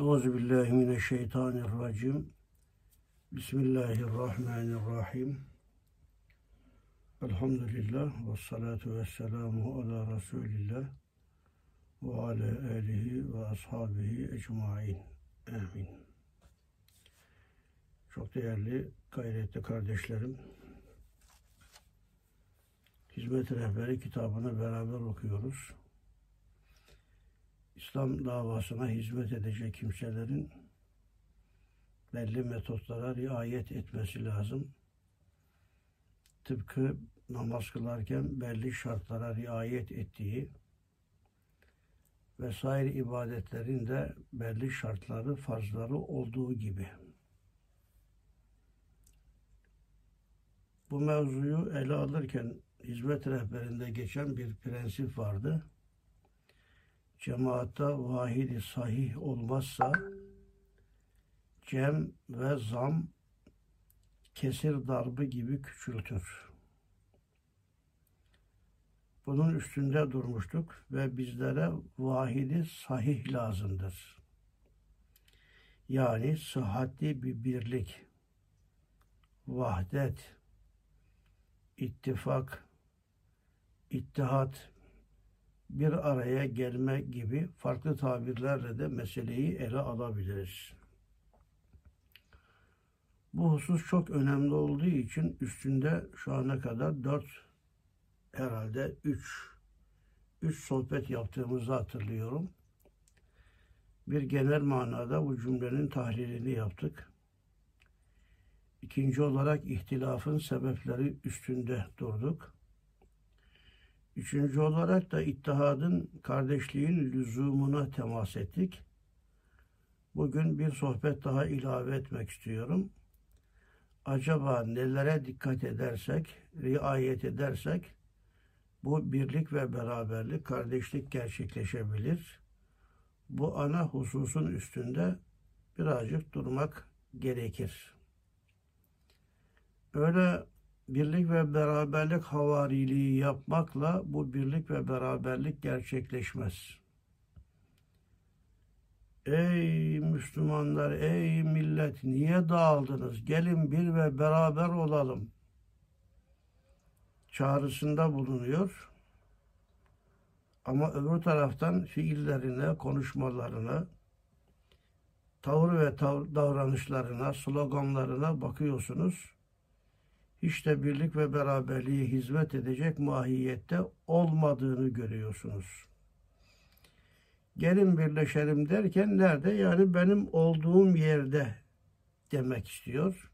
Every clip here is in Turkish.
Euzu billahi mineşşeytanirracim. Bismillahirrahmanirrahim. Elhamdülillah ve salatu ve selamu ala Resulillah ve ala alihi ve ashabihi ecmain. Amin. Çok değerli, gayretli kardeşlerim, Hizmet Rehberi kitabını beraber okuyoruz. İslam davasına hizmet edecek kimselerin belli metotlara riayet etmesi lazım. Tıpkı namaz kılarken belli şartlara riayet ettiği vesaire ibadetlerin de belli şartları, farzları olduğu gibi. Bu mevzuyu ele alırken hizmet rehberinde geçen bir prensip vardı cemaatta vahidi sahih olmazsa cem ve zam kesir darbı gibi küçültür. Bunun üstünde durmuştuk ve bizlere vahidi sahih lazımdır. Yani sıhhatli bir birlik, vahdet, ittifak, ittihat, bir araya gelme gibi farklı tabirlerle de meseleyi ele alabiliriz. Bu husus çok önemli olduğu için üstünde şu ana kadar dört herhalde üç üç sohbet yaptığımızı hatırlıyorum. Bir genel manada bu cümlenin tahlilini yaptık. İkinci olarak ihtilafın sebepleri üstünde durduk. Üçüncü olarak da ittihadın, kardeşliğin lüzumuna temas ettik. Bugün bir sohbet daha ilave etmek istiyorum. Acaba nelere dikkat edersek, riayet edersek bu birlik ve beraberlik, kardeşlik gerçekleşebilir. Bu ana hususun üstünde birazcık durmak gerekir. Öyle birlik ve beraberlik havariliği yapmakla bu birlik ve beraberlik gerçekleşmez. Ey Müslümanlar, ey millet niye dağıldınız? Gelin bir ve beraber olalım. Çağrısında bulunuyor. Ama öbür taraftan fiillerine, konuşmalarına, tavır ve davranışlarına, sloganlarına bakıyorsunuz de birlik ve beraberliğe hizmet edecek mahiyette olmadığını görüyorsunuz. Gelin birleşelim derken nerede? Yani benim olduğum yerde demek istiyor.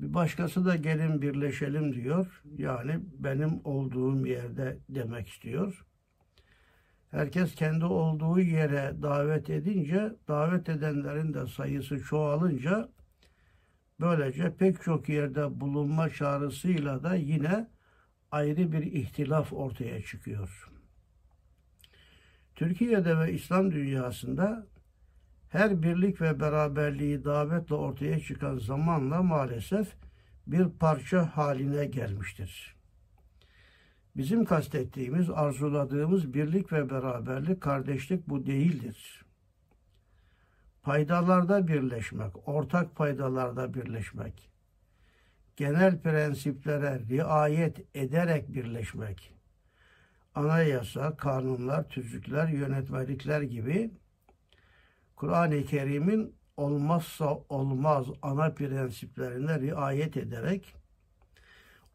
Bir başkası da gelin birleşelim diyor. Yani benim olduğum yerde demek istiyor. Herkes kendi olduğu yere davet edince, davet edenlerin de sayısı çoğalınca Böylece pek çok yerde bulunma çağrısıyla da yine ayrı bir ihtilaf ortaya çıkıyor. Türkiye'de ve İslam dünyasında her birlik ve beraberliği davetle ortaya çıkan zamanla maalesef bir parça haline gelmiştir. Bizim kastettiğimiz, arzuladığımız birlik ve beraberlik, kardeşlik bu değildir paydalarda birleşmek, ortak paydalarda birleşmek, genel prensiplere riayet ederek birleşmek, anayasa, kanunlar, tüzükler, yönetmelikler gibi Kur'an-ı Kerim'in olmazsa olmaz ana prensiplerine riayet ederek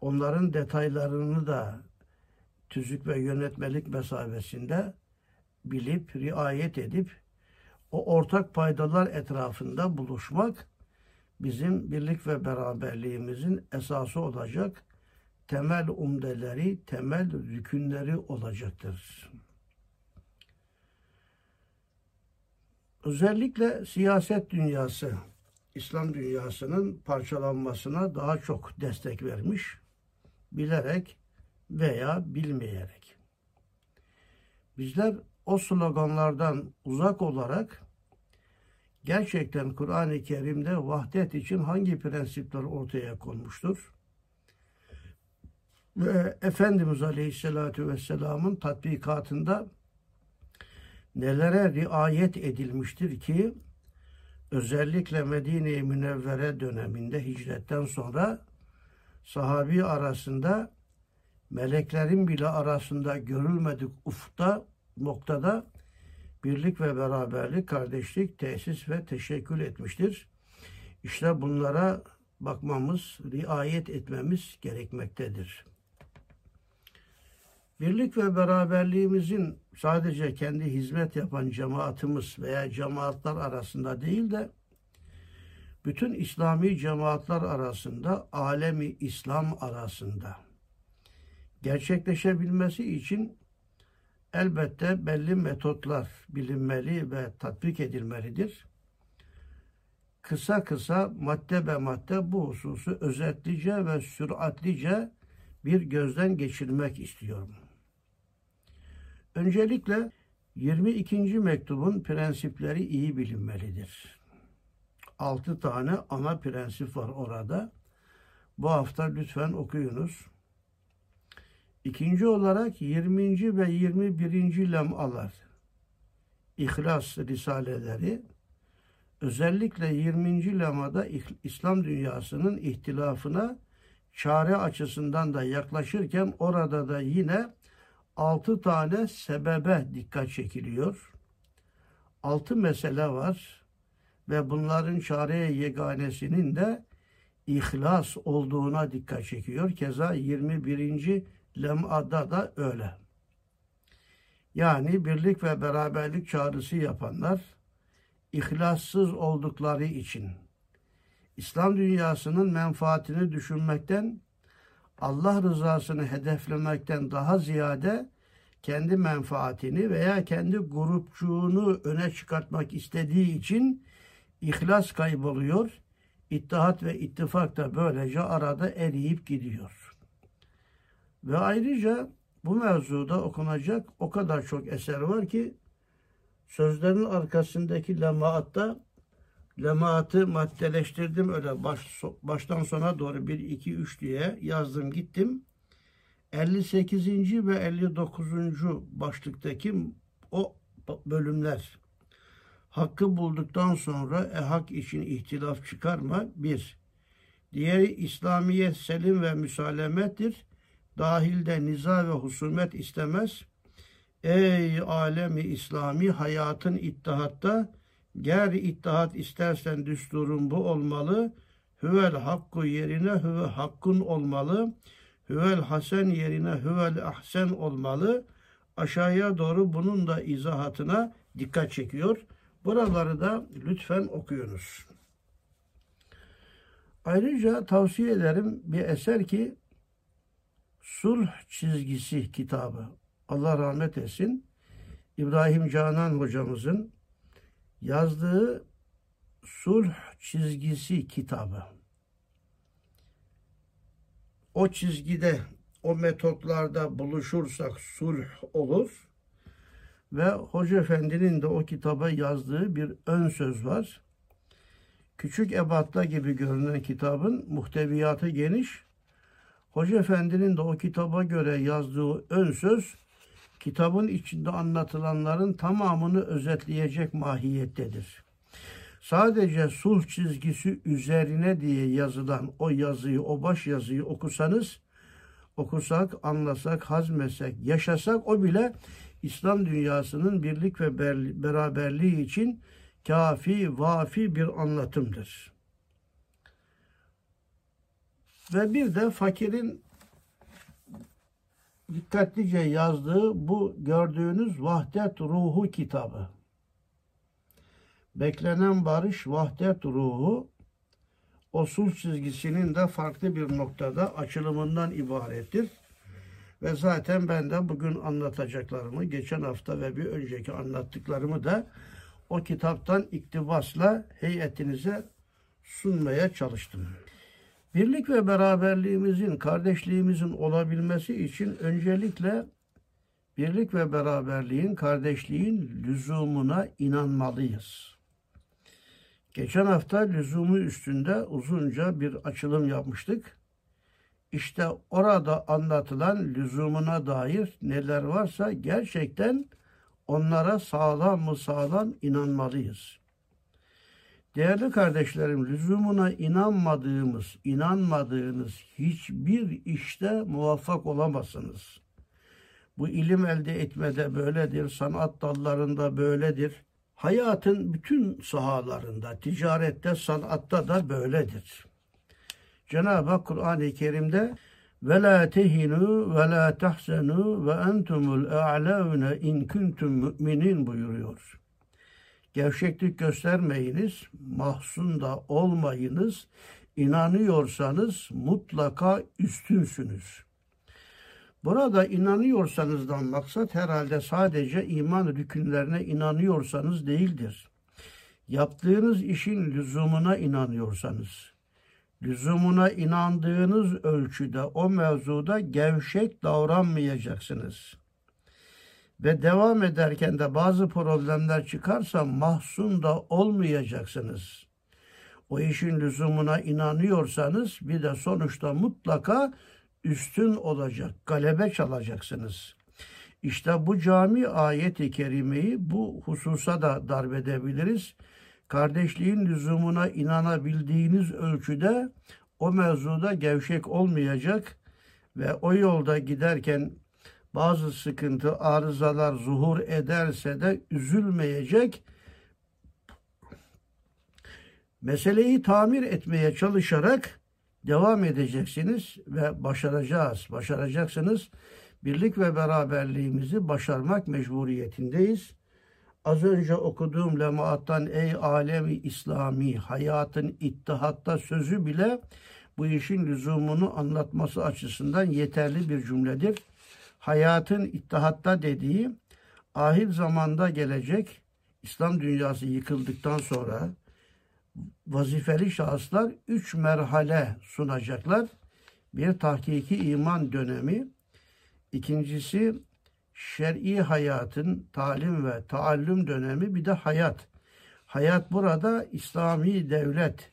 onların detaylarını da tüzük ve yönetmelik mesabesinde bilip, riayet edip o ortak paydalar etrafında buluşmak bizim birlik ve beraberliğimizin esası olacak temel umdeleri, temel rükünleri olacaktır. Özellikle siyaset dünyası, İslam dünyasının parçalanmasına daha çok destek vermiş, bilerek veya bilmeyerek. Bizler o sloganlardan uzak olarak gerçekten Kur'an-ı Kerim'de vahdet için hangi prensipler ortaya konmuştur? Ve Efendimiz Aleyhisselatü Vesselam'ın tatbikatında nelere riayet edilmiştir ki özellikle Medine-i Münevvere döneminde hicretten sonra sahabi arasında meleklerin bile arasında görülmedik ufta noktada birlik ve beraberlik, kardeşlik tesis ve teşekkül etmiştir. İşte bunlara bakmamız, riayet etmemiz gerekmektedir. Birlik ve beraberliğimizin sadece kendi hizmet yapan cemaatimiz veya cemaatler arasında değil de bütün İslami cemaatler arasında, alemi İslam arasında gerçekleşebilmesi için elbette belli metotlar bilinmeli ve tatbik edilmelidir. Kısa kısa madde be madde bu hususu özetlice ve süratlice bir gözden geçirmek istiyorum. Öncelikle 22. mektubun prensipleri iyi bilinmelidir. 6 tane ana prensip var orada. Bu hafta lütfen okuyunuz. İkinci olarak 20. ve 21. lemalar, İhlas Risaleleri, özellikle 20. lemada İslam dünyasının ihtilafına çare açısından da yaklaşırken orada da yine altı tane sebebe dikkat çekiliyor. Altı mesele var ve bunların çareye yeganesinin de ihlas olduğuna dikkat çekiyor. Keza 21. lem'ada da öyle. Yani birlik ve beraberlik çağrısı yapanlar ihlassız oldukları için İslam dünyasının menfaatini düşünmekten Allah rızasını hedeflemekten daha ziyade kendi menfaatini veya kendi grupçuğunu öne çıkartmak istediği için ihlas kayboluyor. İttihat ve ittifak da böylece arada eriyip gidiyor. Ve ayrıca bu mevzuda okunacak o kadar çok eser var ki sözlerin arkasındaki lemaatta lemaatı maddeleştirdim öyle baş, baştan sona doğru 1, 2, 3 diye yazdım gittim. 58. ve 59. başlıktaki o bölümler hakkı bulduktan sonra e hak için ihtilaf çıkarma bir. Diğeri İslamiyet selim ve müsalemettir. Dahilde niza ve husumet istemez. Ey alemi İslami hayatın ittihatta ger ittihat istersen düsturun bu olmalı. Hüvel hakku yerine hüve hakkun olmalı. Hüvel hasen yerine hüvel ahsen olmalı. Aşağıya doğru bunun da izahatına dikkat çekiyor. Buraları da lütfen okuyunuz. Ayrıca tavsiye ederim bir eser ki Sulh Çizgisi kitabı. Allah rahmet etsin. İbrahim Canan hocamızın yazdığı Sulh Çizgisi kitabı. O çizgide, o metotlarda buluşursak sulh olur. Ve Hoca Efendi'nin de o kitaba yazdığı bir ön söz var. Küçük ebatla gibi görünen kitabın muhteviyatı geniş. Hoca Efendi'nin de o kitaba göre yazdığı ön söz kitabın içinde anlatılanların tamamını özetleyecek mahiyettedir. Sadece sulh çizgisi üzerine diye yazılan o yazıyı, o baş yazıyı okusanız, okusak, anlasak, hazmetsek, yaşasak o bile İslam dünyasının birlik ve beraberliği için kafi, vafi bir anlatımdır. Ve bir de fakirin dikkatlice yazdığı bu gördüğünüz Vahdet Ruhu kitabı. Beklenen barış, vahdet ruhu o sulh çizgisinin de farklı bir noktada açılımından ibarettir. Ve zaten ben de bugün anlatacaklarımı, geçen hafta ve bir önceki anlattıklarımı da o kitaptan iktibasla heyetinize sunmaya çalıştım. Birlik ve beraberliğimizin, kardeşliğimizin olabilmesi için öncelikle birlik ve beraberliğin, kardeşliğin lüzumuna inanmalıyız. Geçen hafta lüzumu üstünde uzunca bir açılım yapmıştık. İşte orada anlatılan lüzumuna dair neler varsa gerçekten onlara sağlam mı sağlam inanmalıyız. Değerli kardeşlerim, lüzumuna inanmadığımız, inanmadığınız hiçbir işte muvaffak olamazsınız. Bu ilim elde etmede böyledir, sanat dallarında böyledir. Hayatın bütün sahalarında, ticarette, sanatta da böyledir. Cenab-ı Hak Kur'an-ı Kerim'de ve la tehinu ve la tahsenu ve entumul a'laune in kuntum buyuruyor. Gevşeklik göstermeyiniz, mahzun da olmayınız. İnanıyorsanız mutlaka üstünsünüz. Burada inanıyorsanızdan maksat herhalde sadece iman rükünlerine inanıyorsanız değildir. Yaptığınız işin lüzumuna inanıyorsanız, lüzumuna inandığınız ölçüde o mevzuda gevşek davranmayacaksınız. Ve devam ederken de bazı problemler çıkarsa mahzun da olmayacaksınız. O işin lüzumuna inanıyorsanız bir de sonuçta mutlaka üstün olacak, galebe çalacaksınız. İşte bu cami ayeti kerimeyi bu hususa da darbedebiliriz. Kardeşliğin lüzumuna inanabildiğiniz ölçüde o mevzuda gevşek olmayacak ve o yolda giderken bazı sıkıntı, arızalar zuhur ederse de üzülmeyecek. Meseleyi tamir etmeye çalışarak devam edeceksiniz ve başaracağız, başaracaksınız. Birlik ve beraberliğimizi başarmak mecburiyetindeyiz. Az önce okuduğum lemaattan ey alemi İslami hayatın ittihatta sözü bile bu işin lüzumunu anlatması açısından yeterli bir cümledir. Hayatın ittihatta dediği ahir zamanda gelecek İslam dünyası yıkıldıktan sonra vazifeli şahıslar üç merhale sunacaklar. Bir tahkiki iman dönemi, ikincisi şer'i hayatın talim ve taallüm dönemi, bir de hayat. Hayat burada İslami devlet,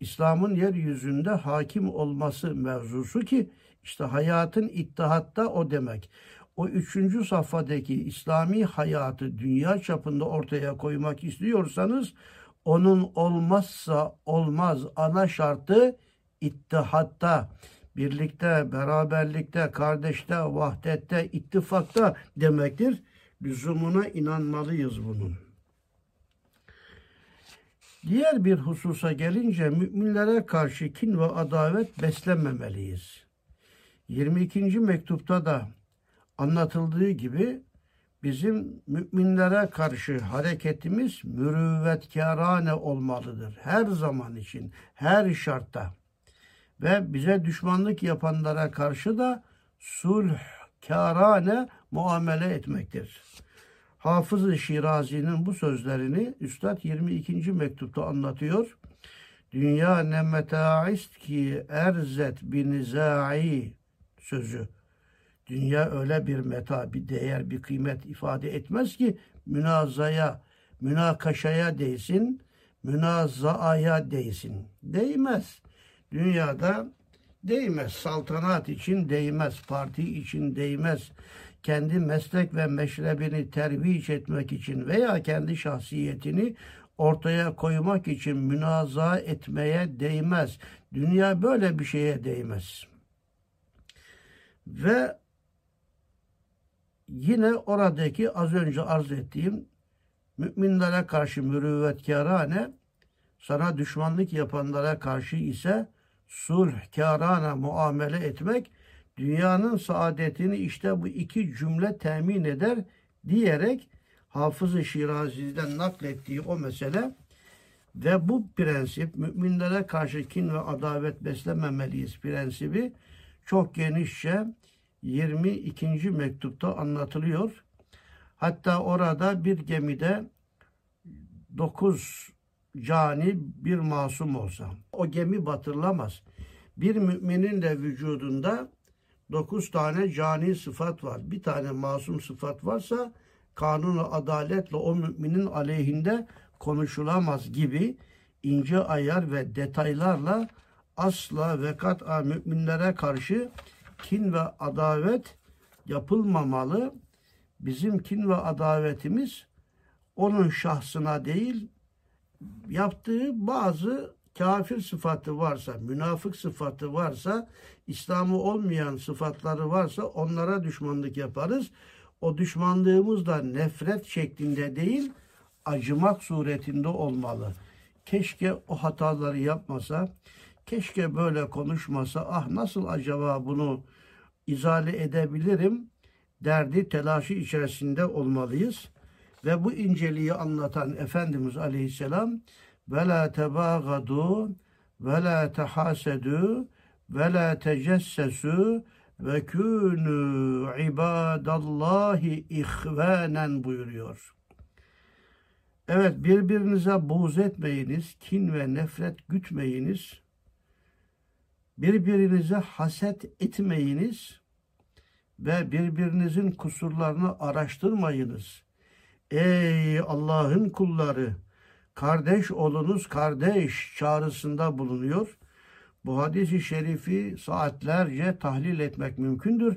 İslam'ın yeryüzünde hakim olması mevzusu ki işte hayatın ittihatta o demek. O üçüncü safhadaki İslami hayatı dünya çapında ortaya koymak istiyorsanız onun olmazsa olmaz ana şartı ittihatta, birlikte, beraberlikte, kardeşte, vahdette, ittifakta demektir. Lüzumuna inanmalıyız bunun. Diğer bir hususa gelince müminlere karşı kin ve adavet beslememeliyiz. 22. mektupta da anlatıldığı gibi bizim müminlere karşı hareketimiz mürüvvetkârane olmalıdır. Her zaman için, her şartta. Ve bize düşmanlık yapanlara karşı da sulhkârane muamele etmektir. Hafız-ı Şirazi'nin bu sözlerini Üstad 22. mektupta anlatıyor. Dünya ne meta'ist ki erzet binizai sözü. Dünya öyle bir meta, bir değer, bir kıymet ifade etmez ki münazaya, münakaşaya değsin, münazaaya değsin. Değmez. Dünyada değmez. Saltanat için değmez. Parti için değmez. Kendi meslek ve meşrebini terviç etmek için veya kendi şahsiyetini ortaya koymak için münaza etmeye değmez. Dünya böyle bir şeye değmez. Ve yine oradaki az önce arz ettiğim müminlere karşı mürüvvetkârane sana düşmanlık yapanlara karşı ise sulhkârana muamele etmek dünyanın saadetini işte bu iki cümle temin eder diyerek Hafız-ı Şirazi'den naklettiği o mesele ve bu prensip müminlere karşı kin ve adavet beslememeliyiz prensibi çok genişçe 22. mektupta anlatılıyor. Hatta orada bir gemide 9 cani bir masum olsa o gemi batırılamaz. Bir müminin de vücudunda 9 tane cani sıfat var. Bir tane masum sıfat varsa kanunu adaletle o müminin aleyhinde konuşulamaz gibi ince ayar ve detaylarla asla ve kat'a müminlere karşı kin ve adavet yapılmamalı. Bizim kin ve adavetimiz onun şahsına değil, yaptığı bazı kafir sıfatı varsa, münafık sıfatı varsa, İslam'ı olmayan sıfatları varsa onlara düşmanlık yaparız. O düşmanlığımız da nefret şeklinde değil, acımak suretinde olmalı. Keşke o hataları yapmasa, keşke böyle konuşmasa, ah nasıl acaba bunu izale edebilirim derdi telaşı içerisinde olmalıyız. Ve bu inceliği anlatan Efendimiz Aleyhisselam ve la tebagadu ve la tehasedu ve la tecessesu ve kûnû ibadallahi ihvanen buyuruyor. Evet birbirinize buğz etmeyiniz, kin ve nefret gütmeyiniz. Birbirinize haset etmeyiniz ve birbirinizin kusurlarını araştırmayınız. Ey Allah'ın kulları! Kardeş olunuz kardeş çağrısında bulunuyor. Bu hadisi şerifi saatlerce tahlil etmek mümkündür.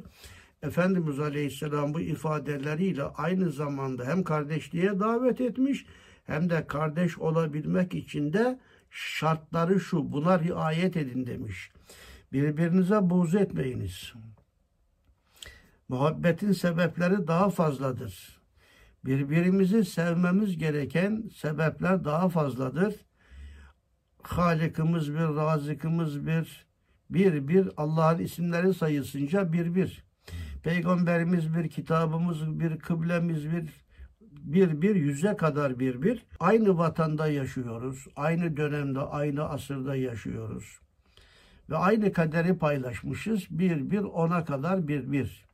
Efendimiz Aleyhisselam bu ifadeleriyle aynı zamanda hem kardeşliğe davet etmiş hem de kardeş olabilmek için de şartları şu buna riayet edin demiş. Birbirinize buğz etmeyiniz. Muhabbetin sebepleri daha fazladır. Birbirimizi sevmemiz gereken sebepler daha fazladır. Halikimiz bir, razıkımız bir, bir bir Allah'ın isimleri sayısınca bir bir. Peygamberimiz bir, kitabımız bir, kıblemiz bir, bir bir yüze kadar bir bir. Aynı vatanda yaşıyoruz. Aynı dönemde, aynı asırda yaşıyoruz. Ve aynı kaderi paylaşmışız. Bir bir ona kadar bir bir.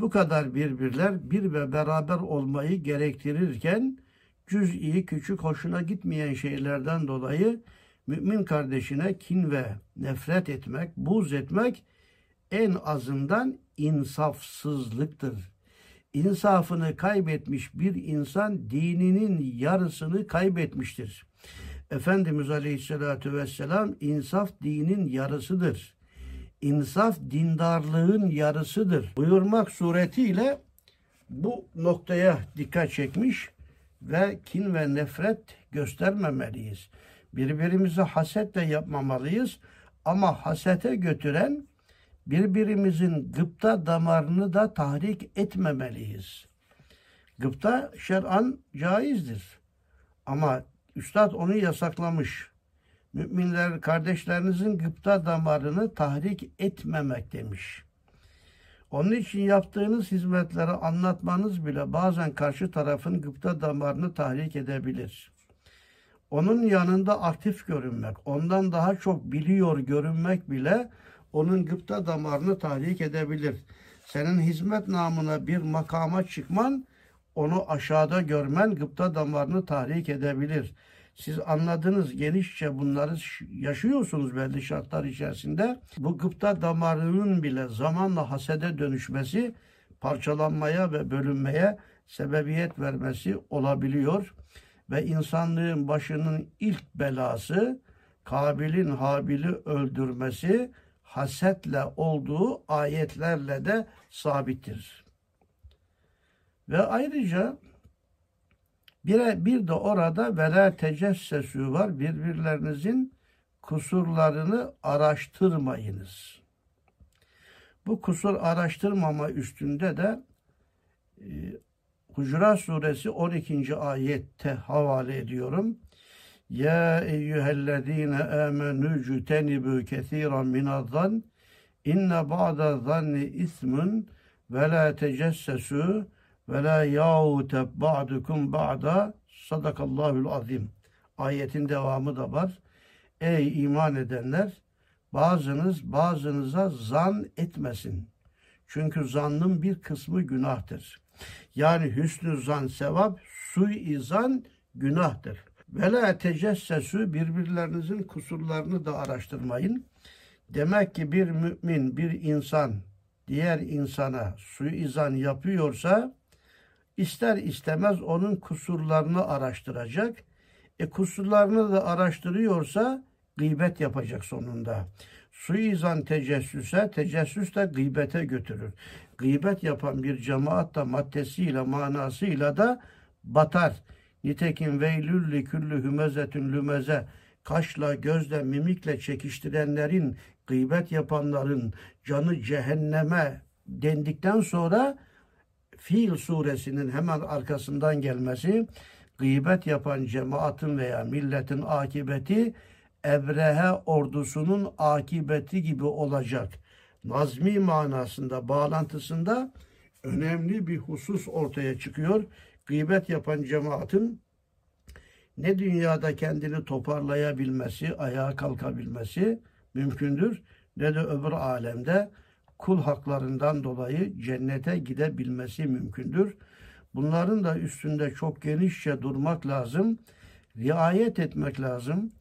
Bu kadar birbirler bir ve beraber olmayı gerektirirken cüz'i küçük hoşuna gitmeyen şeylerden dolayı mümin kardeşine kin ve nefret etmek, buz etmek en azından insafsızlıktır. İnsafını kaybetmiş bir insan dininin yarısını kaybetmiştir. Efendimiz Aleyhisselatü Vesselam insaf dinin yarısıdır insaf dindarlığın yarısıdır buyurmak suretiyle bu noktaya dikkat çekmiş ve kin ve nefret göstermemeliyiz. Birbirimize haset de yapmamalıyız ama hasete götüren birbirimizin gıpta damarını da tahrik etmemeliyiz. Gıpta şer'an caizdir. Ama üstad onu yasaklamış. Müminler kardeşlerinizin gıpta damarını tahrik etmemek demiş. Onun için yaptığınız hizmetleri anlatmanız bile bazen karşı tarafın gıpta damarını tahrik edebilir. Onun yanında aktif görünmek, ondan daha çok biliyor görünmek bile onun gıpta damarını tahrik edebilir. Senin hizmet namına bir makama çıkman, onu aşağıda görmen gıpta damarını tahrik edebilir. Siz anladınız genişçe bunları yaşıyorsunuz belli şartlar içerisinde. Bu gıpta damarının bile zamanla hasede dönüşmesi, parçalanmaya ve bölünmeye sebebiyet vermesi olabiliyor. Ve insanlığın başının ilk belası Kabil'in Habil'i öldürmesi hasetle olduğu ayetlerle de sabittir. Ve ayrıca bir, bir de orada vela tecessesu var. Birbirlerinizin kusurlarını araştırmayınız. Bu kusur araştırmama üstünde de e, Hucurat suresi 12. ayette havale ediyorum. Ya eyyühellezine amenü cütenibu kethiran minazan inne ba'da zanni ismun ve la tecessesu ve la yağute ba'dukum ba'da sadakallahul azim. Ayetin devamı da var. Ey iman edenler bazınız bazınıza zan etmesin. Çünkü zannın bir kısmı günahtır. Yani hüsnü zan sevap, suizan günahtır. Ve tecessesu birbirlerinizin kusurlarını da araştırmayın. Demek ki bir mümin, bir insan diğer insana suizan yapıyorsa ister istemez onun kusurlarını araştıracak. E kusurlarını da araştırıyorsa gıybet yapacak sonunda. Suizan tecessüse, tecessüs de gıybete götürür. Gıybet yapan bir cemaat da maddesiyle, manasıyla da batar. Nitekim veylülli küllü hümezetün lümeze kaşla, gözle, mimikle çekiştirenlerin, gıybet yapanların canı cehenneme dendikten sonra Fil suresinin hemen arkasından gelmesi gıybet yapan cemaatin veya milletin akibeti Ebrehe ordusunun akibeti gibi olacak. Nazmi manasında, bağlantısında önemli bir husus ortaya çıkıyor. Gıybet yapan cemaatin ne dünyada kendini toparlayabilmesi, ayağa kalkabilmesi mümkündür ne de öbür alemde kul haklarından dolayı cennete gidebilmesi mümkündür. Bunların da üstünde çok genişçe durmak lazım, riayet etmek lazım.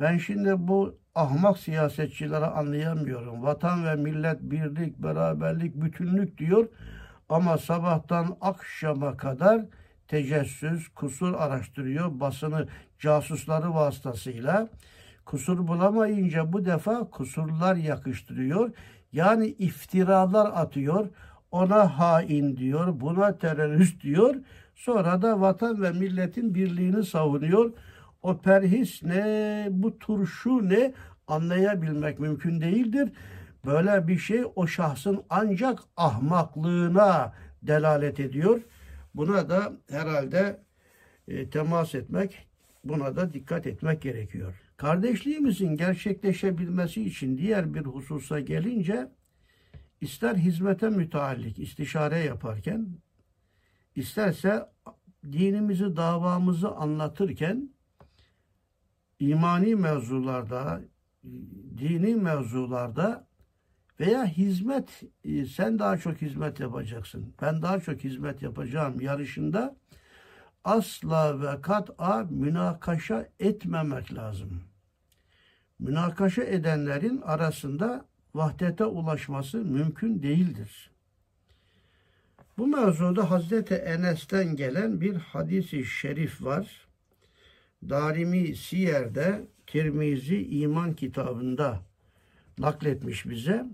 Ben şimdi bu ahmak siyasetçileri anlayamıyorum. Vatan ve millet birlik, beraberlik, bütünlük diyor. Ama sabahtan akşama kadar tecessüs, kusur araştırıyor. Basını casusları vasıtasıyla. Kusur bulamayınca bu defa kusurlar yakıştırıyor. Yani iftiralar atıyor. Ona hain diyor, buna terörist diyor. Sonra da vatan ve milletin birliğini savunuyor. O perhis ne, bu turşu ne anlayabilmek mümkün değildir. Böyle bir şey o şahsın ancak ahmaklığına delalet ediyor. Buna da herhalde e, temas etmek, buna da dikkat etmek gerekiyor. Kardeşliğimizin gerçekleşebilmesi için diğer bir hususa gelince ister hizmete müteallik istişare yaparken isterse dinimizi davamızı anlatırken imani mevzularda dini mevzularda veya hizmet e, sen daha çok hizmet yapacaksın ben daha çok hizmet yapacağım yarışında asla ve kat'a münakaşa etmemek lazım. Münakaşa edenlerin arasında vahdete ulaşması mümkün değildir. Bu mevzuda Hazreti Enes'ten gelen bir hadisi şerif var. Darimi Siyer'de Tirmizi iman kitabında nakletmiş bize.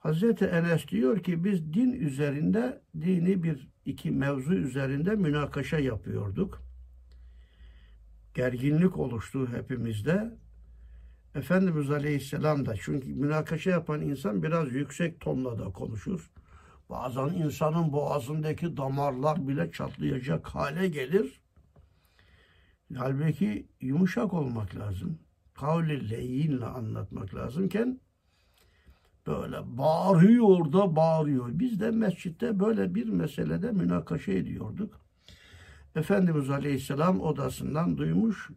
Hazreti Enes diyor ki biz din üzerinde dini bir iki mevzu üzerinde münakaşa yapıyorduk. Gerginlik oluştu hepimizde. Efendimiz Aleyhisselam da çünkü münakaşa yapan insan biraz yüksek tonla da konuşur. Bazen insanın boğazındaki damarlar bile çatlayacak hale gelir. Halbuki yumuşak olmak lazım. Kavli leyinle anlatmak lazımken böyle bağırıyor da bağırıyor. Biz de mescitte böyle bir meselede münakaşa ediyorduk. Efendimiz Aleyhisselam odasından duymuş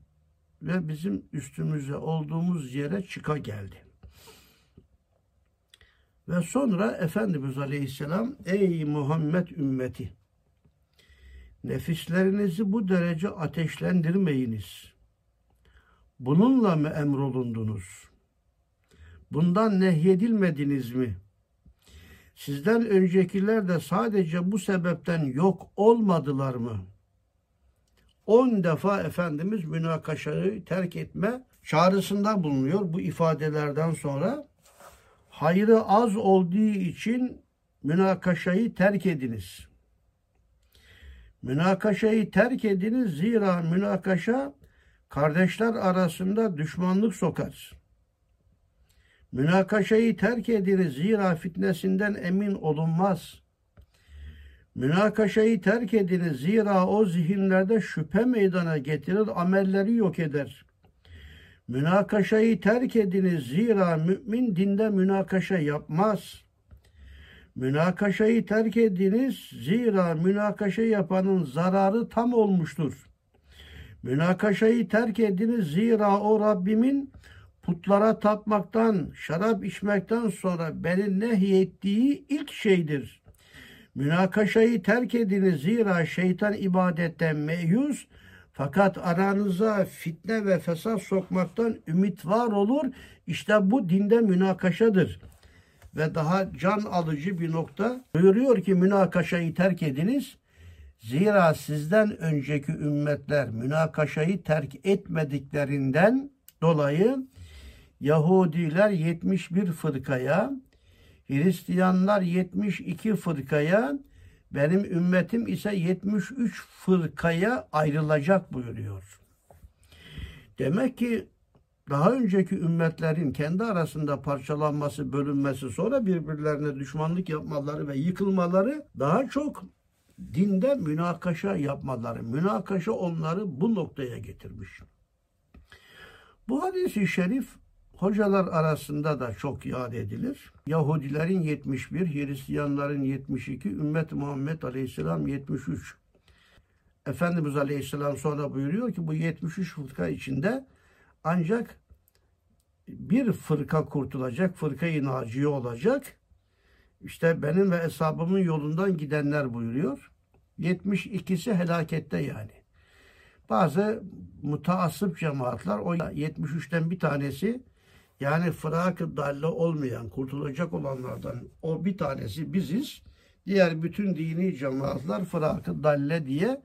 ve bizim üstümüze olduğumuz yere çıka geldi. Ve sonra Efendimiz Aleyhisselam ey Muhammed ümmeti nefislerinizi bu derece ateşlendirmeyiniz. Bununla mı emrolundunuz? Bundan nehyedilmediniz mi? Sizden öncekiler de sadece bu sebepten yok olmadılar mı?'' 10 defa Efendimiz münakaşayı terk etme çağrısında bulunuyor bu ifadelerden sonra. Hayrı az olduğu için münakaşayı terk ediniz. Münakaşayı terk ediniz zira münakaşa kardeşler arasında düşmanlık sokar. Münakaşayı terk ediniz zira fitnesinden emin olunmaz.'' Münakaşayı terk ediniz zira o zihinlerde şüphe meydana getirir, amelleri yok eder. Münakaşayı terk ediniz zira mümin dinde münakaşa yapmaz. Münakaşayı terk ediniz zira münakaşa yapanın zararı tam olmuştur. Münakaşayı terk ediniz zira o Rabbimin putlara tapmaktan, şarap içmekten sonra beni nehyettiği ilk şeydir.'' Münakaşayı terk ediniz zira şeytan ibadetten meyus fakat aranıza fitne ve fesat sokmaktan ümit var olur. İşte bu dinde münakaşadır. Ve daha can alıcı bir nokta buyuruyor ki münakaşayı terk ediniz. Zira sizden önceki ümmetler münakaşayı terk etmediklerinden dolayı Yahudiler 71 fırkaya, Hristiyanlar 72 fırkaya, benim ümmetim ise 73 fırkaya ayrılacak buyuruyor. Demek ki daha önceki ümmetlerin kendi arasında parçalanması, bölünmesi, sonra birbirlerine düşmanlık yapmaları ve yıkılmaları daha çok dinde münakaşa yapmaları, münakaşa onları bu noktaya getirmiş. Bu hadisi şerif hocalar arasında da çok yad edilir. Yahudilerin 71, Hristiyanların 72, ümmet Muhammed Aleyhisselam 73. Efendimiz Aleyhisselam sonra buyuruyor ki bu 73 fırka içinde ancak bir fırka kurtulacak, fırka-i naciye olacak. İşte benim ve hesabımın yolundan gidenler buyuruyor. 72'si helakette yani. Bazı mutaassıp cemaatler o 73'ten bir tanesi yani fırak-ı dalle olmayan, kurtulacak olanlardan o bir tanesi biziz. Diğer bütün dini cemaatler fırak-ı dalle diye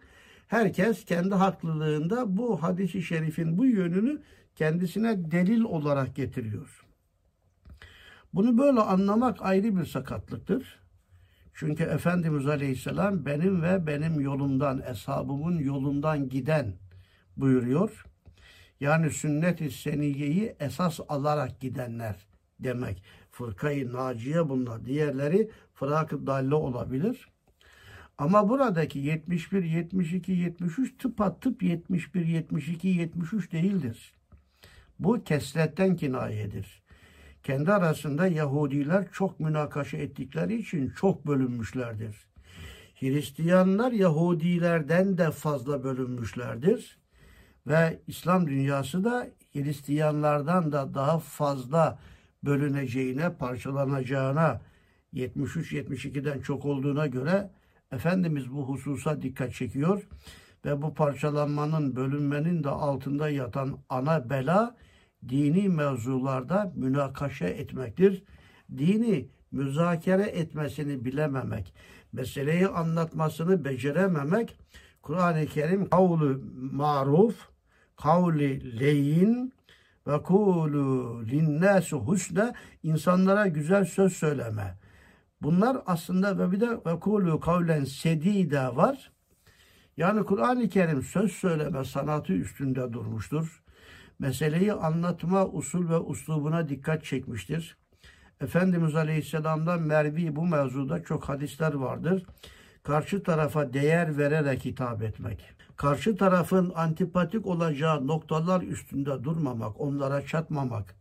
herkes kendi haklılığında bu hadisi şerifin bu yönünü kendisine delil olarak getiriyor. Bunu böyle anlamak ayrı bir sakatlıktır. Çünkü Efendimiz Aleyhisselam benim ve benim yolumdan, eshabımın yolundan giden buyuruyor. Yani sünnet-i seniyeyi esas alarak gidenler demek. Fırkayı naciye bunlar. Diğerleri fırak-ı dalle olabilir. Ama buradaki 71, 72, 73 tıpa tıp 71, 72, 73 değildir. Bu kesretten kinayedir. Kendi arasında Yahudiler çok münakaşa ettikleri için çok bölünmüşlerdir. Hristiyanlar Yahudilerden de fazla bölünmüşlerdir. Ve İslam dünyası da Hristiyanlardan da daha fazla bölüneceğine, parçalanacağına 73-72'den çok olduğuna göre Efendimiz bu hususa dikkat çekiyor ve bu parçalanmanın, bölünmenin de altında yatan ana bela dini mevzularda münakaşa etmektir. Dini müzakere etmesini bilememek, meseleyi anlatmasını becerememek, Kur'an-ı Kerim kavlu maruf, kavli leyin ve kulu linnâsu husne insanlara güzel söz söyleme. Bunlar aslında ve bir de ve kulu kavlen sedide var. Yani Kur'an-ı Kerim söz söyleme sanatı üstünde durmuştur. Meseleyi anlatma usul ve uslubuna dikkat çekmiştir. Efendimiz Aleyhisselam'dan mervi bu mevzuda çok hadisler vardır. Karşı tarafa değer vererek hitap etmek. Karşı tarafın antipatik olacağı noktalar üstünde durmamak, onlara çatmamak.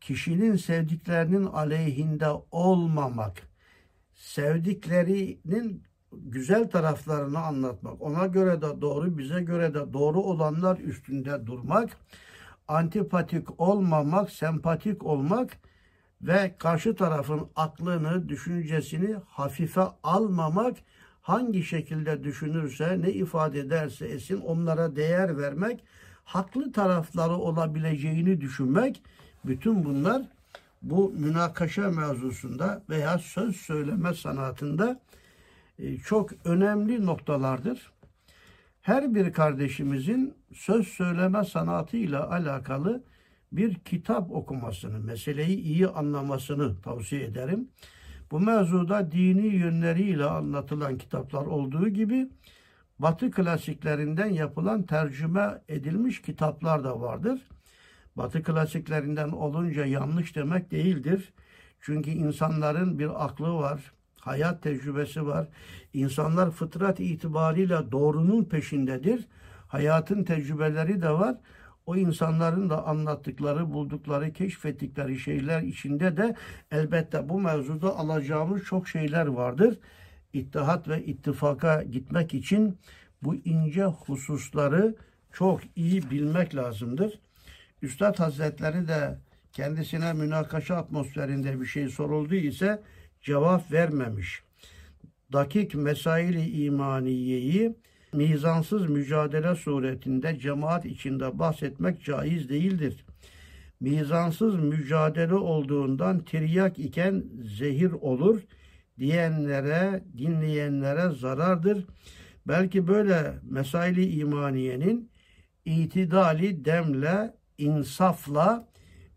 Kişinin sevdiklerinin aleyhinde olmamak. Sevdiklerinin güzel taraflarını anlatmak. Ona göre de doğru, bize göre de doğru olanlar üstünde durmak. Antipatik olmamak, sempatik olmak ve karşı tarafın aklını, düşüncesini hafife almamak, hangi şekilde düşünürse, ne ifade ederse etsin onlara değer vermek, haklı tarafları olabileceğini düşünmek, bütün bunlar bu münakaşa mevzusunda veya söz söyleme sanatında e, çok önemli noktalardır. Her bir kardeşimizin söz söyleme sanatıyla alakalı bir kitap okumasını, meseleyi iyi anlamasını tavsiye ederim. Bu mevzuda dini yönleriyle anlatılan kitaplar olduğu gibi Batı klasiklerinden yapılan tercüme edilmiş kitaplar da vardır. Batı klasiklerinden olunca yanlış demek değildir. Çünkü insanların bir aklı var, hayat tecrübesi var. İnsanlar fıtrat itibariyle doğrunun peşindedir. Hayatın tecrübeleri de var. O insanların da anlattıkları, buldukları, keşfettikleri şeyler içinde de elbette bu mevzuda alacağımız çok şeyler vardır. İttihat ve ittifaka gitmek için bu ince hususları çok iyi bilmek lazımdır. Üstad Hazretleri de kendisine münakaşa atmosferinde bir şey soruldu ise cevap vermemiş. Dakik mesaili imaniyeyi mizansız mücadele suretinde cemaat içinde bahsetmek caiz değildir. Mizansız mücadele olduğundan tiryak iken zehir olur diyenlere, dinleyenlere zarardır. Belki böyle mesaili imaniyenin itidali demle insafla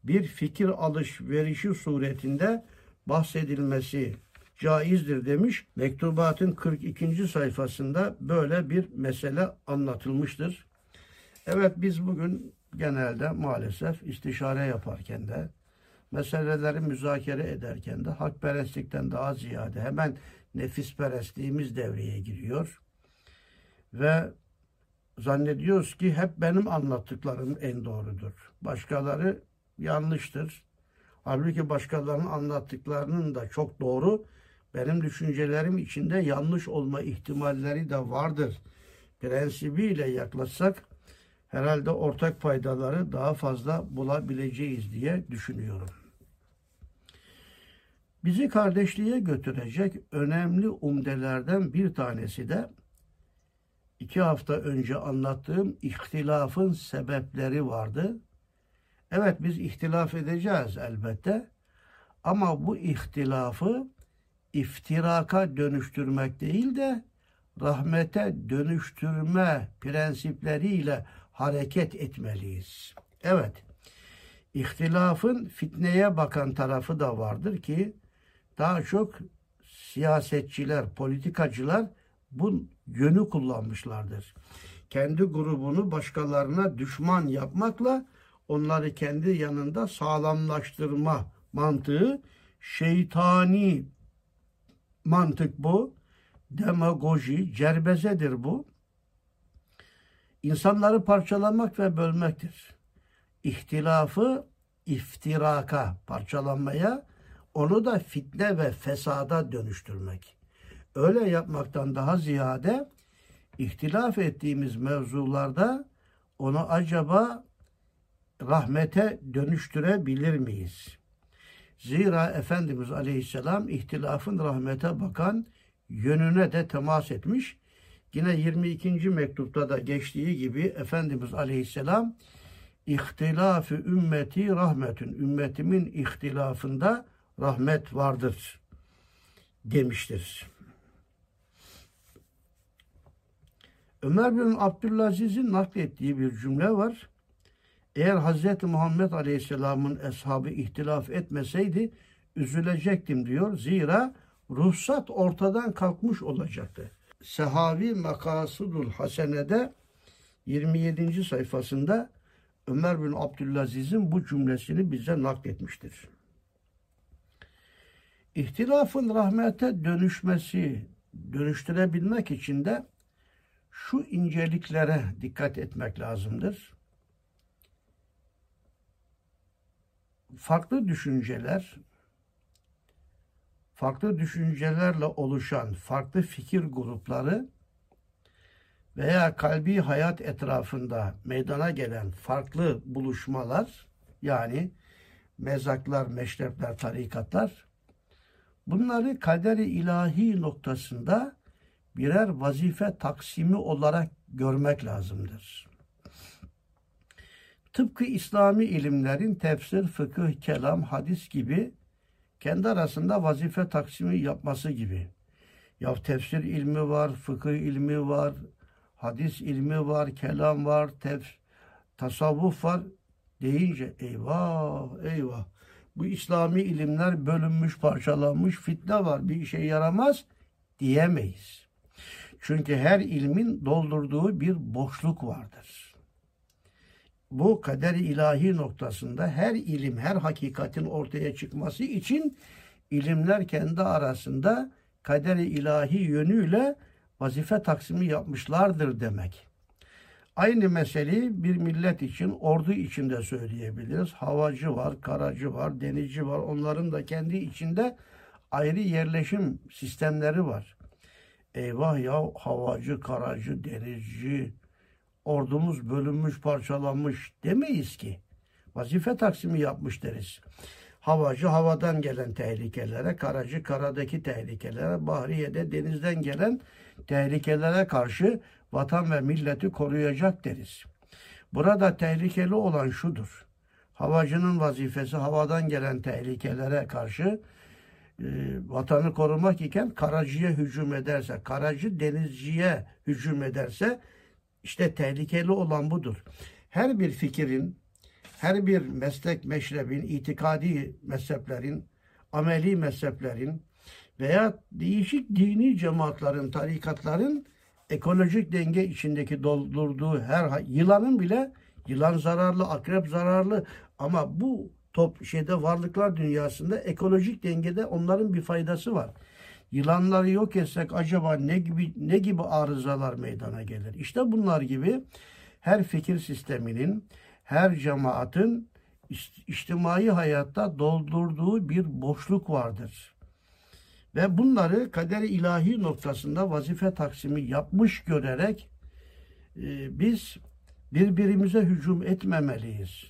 bir fikir alışverişi suretinde bahsedilmesi caizdir demiş. Mektubatın 42. sayfasında böyle bir mesele anlatılmıştır. Evet biz bugün genelde maalesef istişare yaparken de meseleleri müzakere ederken de hakperestlikten daha ziyade hemen nefisperestliğimiz devreye giriyor. Ve zannediyoruz ki hep benim anlattıklarım en doğrudur. Başkaları yanlıştır. Halbuki başkalarının anlattıklarının da çok doğru. Benim düşüncelerim içinde yanlış olma ihtimalleri de vardır. Prensibiyle yaklaşsak herhalde ortak faydaları daha fazla bulabileceğiz diye düşünüyorum. Bizi kardeşliğe götürecek önemli umdelerden bir tanesi de iki hafta önce anlattığım ihtilafın sebepleri vardı. Evet biz ihtilaf edeceğiz elbette. Ama bu ihtilafı iftiraka dönüştürmek değil de rahmete dönüştürme prensipleriyle hareket etmeliyiz. Evet, ihtilafın fitneye bakan tarafı da vardır ki daha çok siyasetçiler, politikacılar bu yönü kullanmışlardır. Kendi grubunu başkalarına düşman yapmakla onları kendi yanında sağlamlaştırma mantığı şeytani mantık bu. Demagoji, cerbezedir bu. İnsanları parçalamak ve bölmektir. İhtilafı iftiraka, parçalanmaya, onu da fitne ve fesada dönüştürmek. Öyle yapmaktan daha ziyade ihtilaf ettiğimiz mevzularda onu acaba rahmete dönüştürebilir miyiz? Zira Efendimiz Aleyhisselam ihtilafın rahmete bakan yönüne de temas etmiş. Yine 22. mektupta da geçtiği gibi Efendimiz Aleyhisselam ihtilafı ümmeti rahmetün. Ümmetimin ihtilafında rahmet vardır demiştir. Ömer bin Abdülaziz'in naklettiği bir cümle var. Eğer Hz. Muhammed Aleyhisselam'ın eshabı ihtilaf etmeseydi üzülecektim diyor. Zira ruhsat ortadan kalkmış olacaktı. Sehavi Makasudul Hasene'de 27. sayfasında Ömer bin Abdülaziz'in bu cümlesini bize nakletmiştir. İhtilafın rahmete dönüşmesi, dönüştürebilmek için de şu inceliklere dikkat etmek lazımdır. Farklı düşünceler, farklı düşüncelerle oluşan farklı fikir grupları veya kalbi hayat etrafında meydana gelen farklı buluşmalar yani mezaklar, meşrepler, tarikatlar bunları kaderi ilahi noktasında birer vazife taksimi olarak görmek lazımdır. Tıpkı İslami ilimlerin tefsir, fıkıh, kelam, hadis gibi kendi arasında vazife taksimi yapması gibi. Ya tefsir ilmi var, fıkıh ilmi var, hadis ilmi var, kelam var, tef, tasavvuf var deyince eyvah eyvah bu İslami ilimler bölünmüş, parçalanmış, fitne var, bir işe yaramaz diyemeyiz. Çünkü her ilmin doldurduğu bir boşluk vardır. Bu kader ilahi noktasında her ilim, her hakikatin ortaya çıkması için ilimler kendi arasında kader ilahi yönüyle vazife taksimi yapmışlardır demek. Aynı meseleyi bir millet için, ordu içinde söyleyebiliriz. Havacı var, karacı var, denizci var. Onların da kendi içinde ayrı yerleşim sistemleri var. Eyvah ya havacı, karacı, denizci, ordumuz bölünmüş, parçalanmış demeyiz ki. Vazife taksimi yapmış deriz. Havacı havadan gelen tehlikelere, karacı karadaki tehlikelere, bahriyede denizden gelen tehlikelere karşı vatan ve milleti koruyacak deriz. Burada tehlikeli olan şudur. Havacının vazifesi havadan gelen tehlikelere karşı e, vatanı korumak iken karacıya hücum ederse, karacı denizciye hücum ederse işte tehlikeli olan budur. Her bir fikirin, her bir meslek meşrebin, itikadi mezheplerin, ameli mezheplerin veya değişik dini cemaatlerin, tarikatların ekolojik denge içindeki doldurduğu her yılanın bile yılan zararlı, akrep zararlı ama bu top şeyde varlıklar dünyasında ekolojik dengede onların bir faydası var. Yılanları yok etsek acaba ne gibi ne gibi arızalar meydana gelir? İşte bunlar gibi her fikir sisteminin, her cemaatin içtimai hayatta doldurduğu bir boşluk vardır. Ve bunları kader ilahi noktasında vazife taksimi yapmış görerek e, biz birbirimize hücum etmemeliyiz.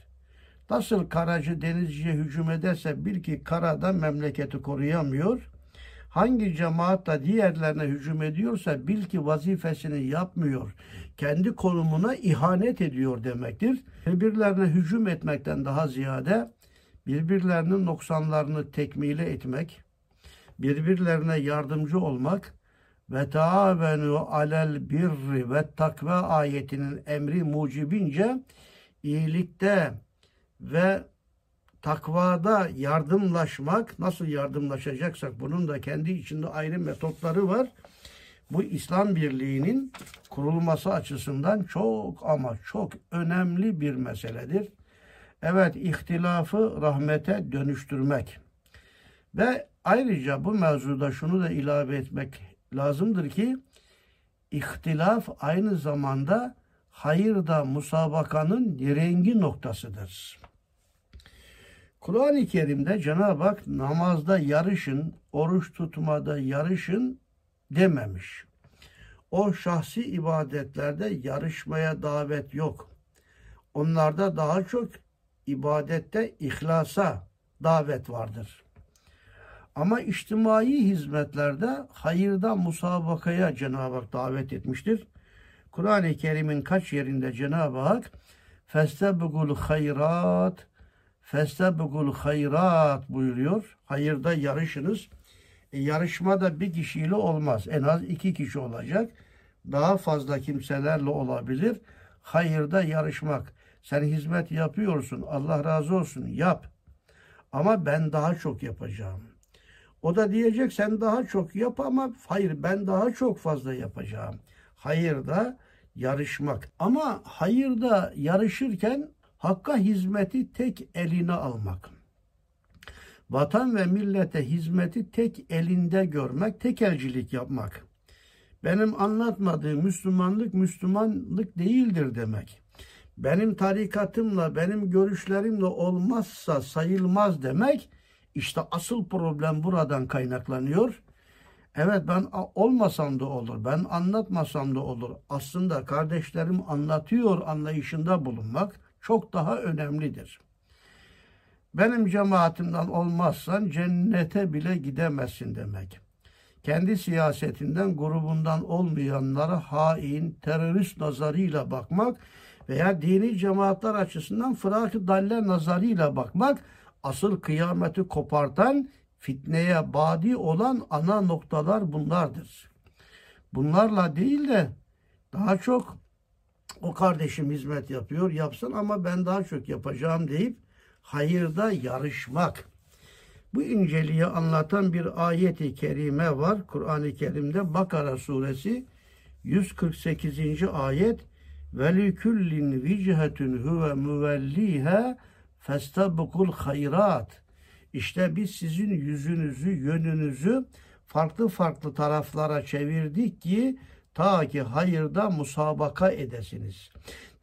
Nasıl karacı denizciye hücum ederse bil ki karada memleketi koruyamıyor. Hangi cemaat da diğerlerine hücum ediyorsa bil ki vazifesini yapmıyor. Kendi konumuna ihanet ediyor demektir. Birbirlerine hücum etmekten daha ziyade birbirlerinin noksanlarını tekmile etmek, birbirlerine yardımcı olmak ve taavenu alel birri ve takva ayetinin emri mucibince iyilikte ve takvada yardımlaşmak, nasıl yardımlaşacaksak bunun da kendi içinde ayrı metotları var. Bu İslam birliğinin kurulması açısından çok ama çok önemli bir meseledir. Evet, ihtilafı rahmete dönüştürmek. Ve ayrıca bu mevzuda şunu da ilave etmek lazımdır ki ihtilaf aynı zamanda hayırda musabakanın rengi noktasıdır. Kur'an-ı Kerim'de Cenab-ı Hak namazda yarışın, oruç tutmada yarışın dememiş. O şahsi ibadetlerde yarışmaya davet yok. Onlarda daha çok ibadette ihlasa davet vardır. Ama içtimai hizmetlerde hayırda musabakaya Cenab-ı Hak davet etmiştir. Kur'an-ı Kerim'in kaç yerinde Cenab-ı Hak festebgul hayrat festebgul hayrat buyuruyor. Hayırda yarışınız. E, yarışma da bir kişiyle olmaz. En az iki kişi olacak. Daha fazla kimselerle olabilir. Hayırda yarışmak. Sen hizmet yapıyorsun. Allah razı olsun. Yap. Ama ben daha çok yapacağım. O da diyecek sen daha çok yap ama hayır ben daha çok fazla yapacağım. Hayırda yarışmak. Ama hayırda yarışırken Hakka hizmeti tek eline almak. Vatan ve millete hizmeti tek elinde görmek, tekelcilik yapmak. Benim anlatmadığım Müslümanlık Müslümanlık değildir demek. Benim tarikatımla, benim görüşlerimle olmazsa sayılmaz demek. İşte asıl problem buradan kaynaklanıyor. Evet ben olmasam da olur, ben anlatmasam da olur. Aslında kardeşlerim anlatıyor anlayışında bulunmak çok daha önemlidir. Benim cemaatimden olmazsan cennete bile gidemezsin demek. Kendi siyasetinden, grubundan olmayanlara hain, terörist nazarıyla bakmak veya dini cemaatler açısından fırak-ı dalle nazarıyla bakmak asıl kıyameti kopartan, fitneye badi olan ana noktalar bunlardır. Bunlarla değil de daha çok o kardeşim hizmet yapıyor yapsın ama ben daha çok yapacağım deyip hayırda yarışmak. Bu inceliği anlatan bir ayeti kerime var Kur'an-ı Kerim'de Bakara suresi 148. ayet veliküllin vichetun huve müvelliha festabukul hayrat İşte biz sizin yüzünüzü, yönünüzü farklı farklı taraflara çevirdik ki Ta ki hayırda musabaka edesiniz.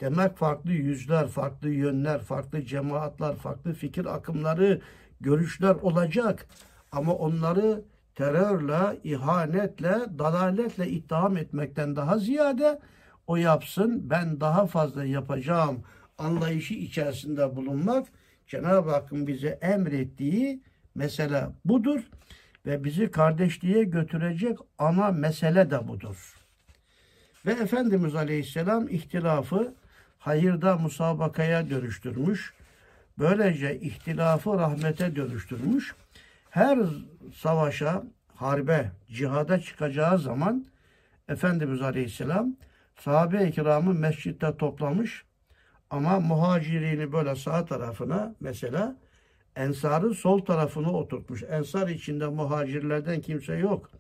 Demek farklı yüzler, farklı yönler, farklı cemaatler, farklı fikir akımları, görüşler olacak. Ama onları terörle, ihanetle, dalaletle itham etmekten daha ziyade o yapsın, ben daha fazla yapacağım anlayışı içerisinde bulunmak Cenab-ı Hakk'ın bize emrettiği mesele budur ve bizi kardeşliğe götürecek ana mesele de budur. Ve Efendimiz Aleyhisselam ihtilafı hayırda musabakaya dönüştürmüş. Böylece ihtilafı rahmete dönüştürmüş. Her savaşa, harbe, cihada çıkacağı zaman Efendimiz Aleyhisselam sahabe-i kiramı mescitte toplamış. Ama muhacirini böyle sağ tarafına mesela Ensar'ı sol tarafına oturtmuş. Ensar içinde muhacirlerden kimse yok.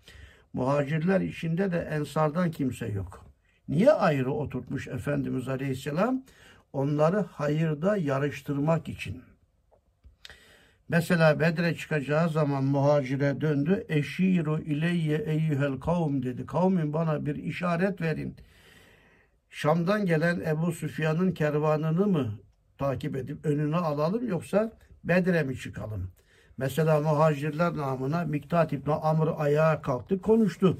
Muhacirler içinde de ensardan kimse yok. Niye ayrı oturtmuş Efendimiz Aleyhisselam? Onları hayırda yarıştırmak için. Mesela Bedre çıkacağı zaman muhacire döndü. Eşiru ileyye eyyühel kavm dedi. Kavmin bana bir işaret verin. Şam'dan gelen Ebu Süfyan'ın kervanını mı takip edip önüne alalım yoksa Bedre mi çıkalım? Mesela muhacirler namına Miktat İbni Amr ayağa kalktı konuştu.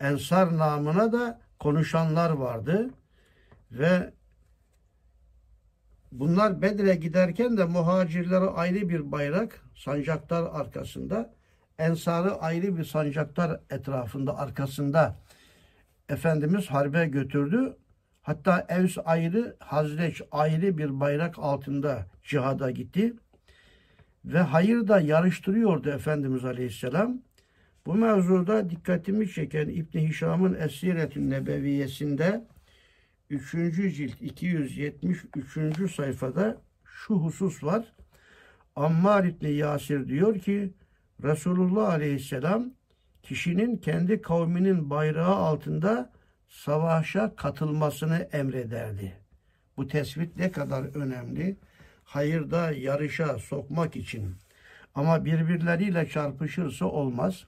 Ensar namına da konuşanlar vardı. Ve bunlar Bedre giderken de muhacirlere ayrı bir bayrak sancaktar arkasında Ensar'ı ayrı bir sancaktar etrafında arkasında Efendimiz harbe götürdü. Hatta Evs ayrı, Hazreç ayrı bir bayrak altında cihada gitti. Ve hayır da yarıştırıyordu Efendimiz Aleyhisselam. Bu mevzuda dikkatimi çeken İbn Hişam'ın Esiretün Nebeviyesinde 3. cilt 273. sayfada şu husus var. Ammar İbni Yasir diyor ki Resulullah Aleyhisselam kişinin kendi kavminin bayrağı altında savaşa katılmasını emrederdi. Bu tespit ne kadar önemli. Hayırda yarışa sokmak için. Ama birbirleriyle çarpışırsa olmaz.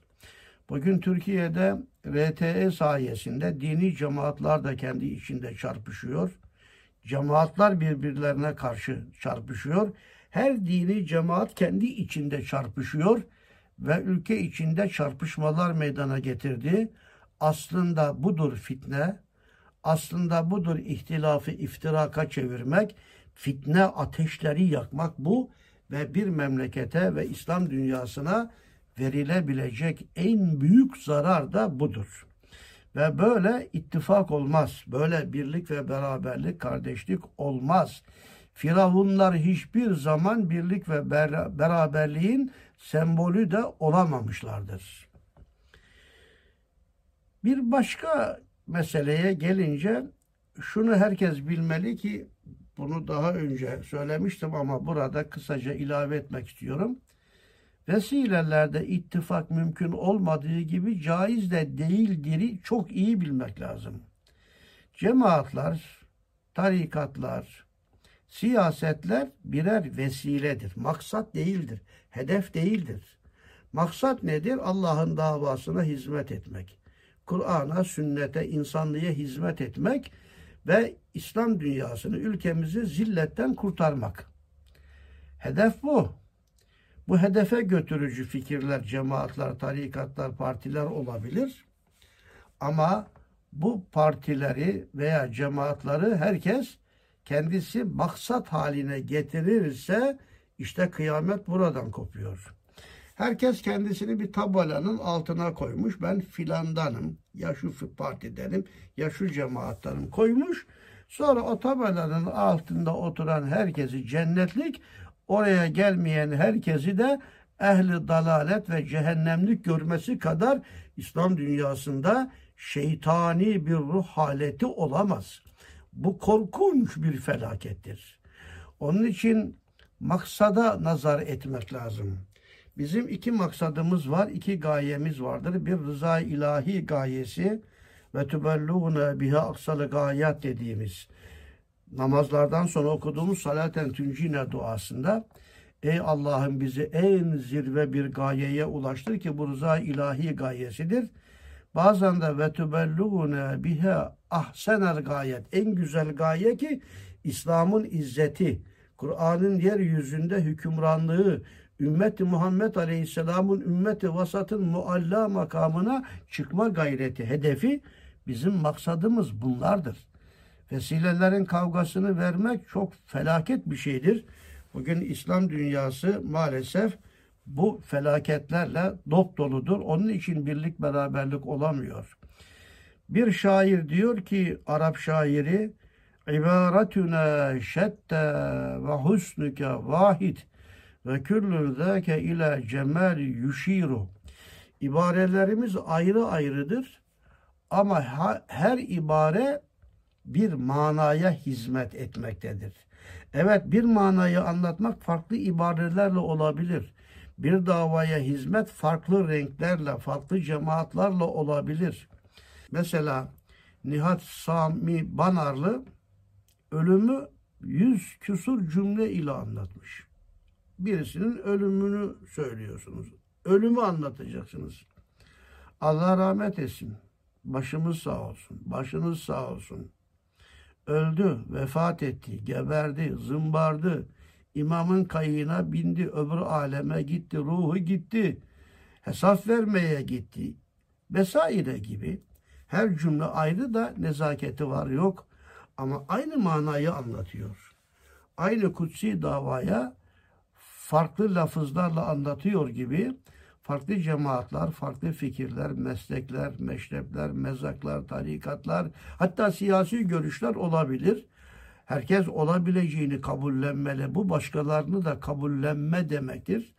Bugün Türkiye'de RTE sayesinde dini cemaatler de kendi içinde çarpışıyor. Cemaatler birbirlerine karşı çarpışıyor. Her dini cemaat kendi içinde çarpışıyor ve ülke içinde çarpışmalar meydana getirdi. Aslında budur fitne, aslında budur ihtilafı iftiraka çevirmek, fitne ateşleri yakmak bu ve bir memlekete ve İslam dünyasına verilebilecek en büyük zarar da budur. Ve böyle ittifak olmaz. Böyle birlik ve beraberlik, kardeşlik olmaz. Firavunlar hiçbir zaman birlik ve beraberliğin sembolü de olamamışlardır. Bir başka meseleye gelince şunu herkes bilmeli ki bunu daha önce söylemiştim ama burada kısaca ilave etmek istiyorum. Vesilelerde ittifak mümkün olmadığı gibi caiz de değildir'i çok iyi bilmek lazım. Cemaatler, tarikatlar, siyasetler birer vesiledir. Maksat değildir, hedef değildir. Maksat nedir? Allah'ın davasına hizmet etmek. Kur'an'a, sünnete, insanlığa hizmet etmek ve İslam dünyasını, ülkemizi zilletten kurtarmak. Hedef bu. Bu hedefe götürücü fikirler, cemaatler, tarikatlar, partiler olabilir. Ama bu partileri veya cemaatları herkes kendisi maksat haline getirirse işte kıyamet buradan kopuyor. Herkes kendisini bir tabelanın altına koymuş. Ben filandanım, ya şu partidenim, ya şu cemaattanım koymuş. Sonra o tabelanın altında oturan herkesi cennetlik, oraya gelmeyen herkesi de ehli dalalet ve cehennemlik görmesi kadar İslam dünyasında şeytani bir ruh haleti olamaz. Bu korkunç bir felakettir. Onun için maksada nazar etmek lazım. Bizim iki maksadımız var, iki gayemiz vardır. Bir rıza ilahi gayesi ve tübellûne biha aksalı gayet dediğimiz namazlardan sonra okuduğumuz salaten tüncine duasında Ey Allah'ım bizi en zirve bir gayeye ulaştır ki bu rıza ilahi gayesidir. Bazen de ve tübellûne biha ahsenel gayet en güzel gaye ki İslam'ın izzeti, Kur'an'ın yeryüzünde hükümranlığı, ümmeti Muhammed Aleyhisselam'ın ümmeti vasatın mualla makamına çıkma gayreti, hedefi bizim maksadımız bunlardır. Vesilelerin kavgasını vermek çok felaket bir şeydir. Bugün İslam dünyası maalesef bu felaketlerle dop doludur. Onun için birlik beraberlik olamıyor. Bir şair diyor ki Arap şairi İbaretüne şette ve husnüke vahid ve küllü zâke ile cemali yuşiru. İbarelerimiz ayrı ayrıdır ama her ibare bir manaya hizmet etmektedir. Evet bir manayı anlatmak farklı ibarelerle olabilir. Bir davaya hizmet farklı renklerle, farklı cemaatlarla olabilir. Mesela Nihat Sami Banarlı ölümü yüz küsur cümle ile anlatmış. Birisinin ölümünü söylüyorsunuz. Ölümü anlatacaksınız. Allah rahmet etsin. Başımız sağ olsun. Başınız sağ olsun. Öldü, vefat etti, geberdi, zımbardı. İmamın kayığına bindi, öbür aleme gitti, ruhu gitti. Hesap vermeye gitti. Vesaire gibi. Her cümle ayrı da nezaketi var yok. Ama aynı manayı anlatıyor. Aynı kutsi davaya farklı lafızlarla anlatıyor gibi farklı cemaatler, farklı fikirler, meslekler, meşrepler, mezaklar, tarikatlar, hatta siyasi görüşler olabilir. Herkes olabileceğini kabullenmeli. Bu başkalarını da kabullenme demektir.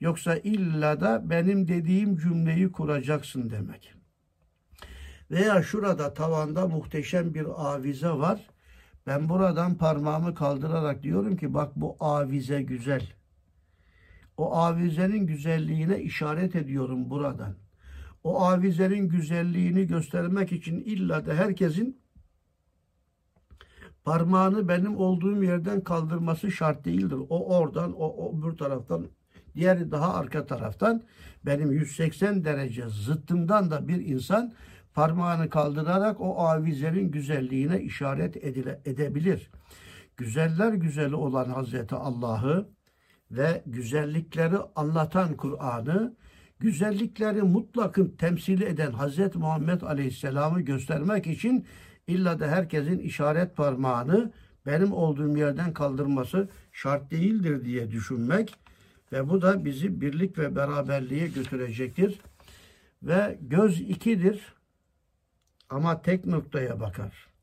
Yoksa illa da benim dediğim cümleyi kuracaksın demek. Veya şurada tavanda muhteşem bir avize var. Ben buradan parmağımı kaldırarak diyorum ki bak bu avize güzel. O avizenin güzelliğine işaret ediyorum buradan. O avizenin güzelliğini göstermek için illa da herkesin parmağını benim olduğum yerden kaldırması şart değildir. O oradan, o, o öbür taraftan, diğeri daha arka taraftan benim 180 derece zıttımdan da bir insan parmağını kaldırarak o avizenin güzelliğine işaret edile, edebilir. Güzeller güzeli olan Hazreti Allah'ı ve güzellikleri anlatan Kur'an'ı, güzellikleri mutlakın temsili eden Hazreti Muhammed Aleyhisselam'ı göstermek için illa da herkesin işaret parmağını benim olduğum yerden kaldırması şart değildir diye düşünmek ve bu da bizi birlik ve beraberliğe götürecektir. Ve göz ikidir ama tek noktaya bakar.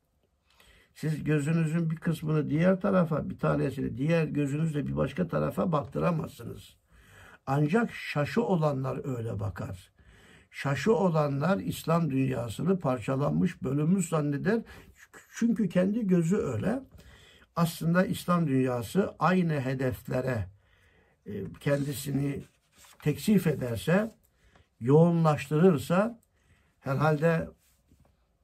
Siz gözünüzün bir kısmını diğer tarafa, bir tanesini diğer gözünüzle bir başka tarafa baktıramazsınız. Ancak şaşı olanlar öyle bakar. Şaşı olanlar İslam dünyasını parçalanmış, bölünmüş zanneder. Çünkü kendi gözü öyle. Aslında İslam dünyası aynı hedeflere e, kendisini teksif ederse, yoğunlaştırırsa herhalde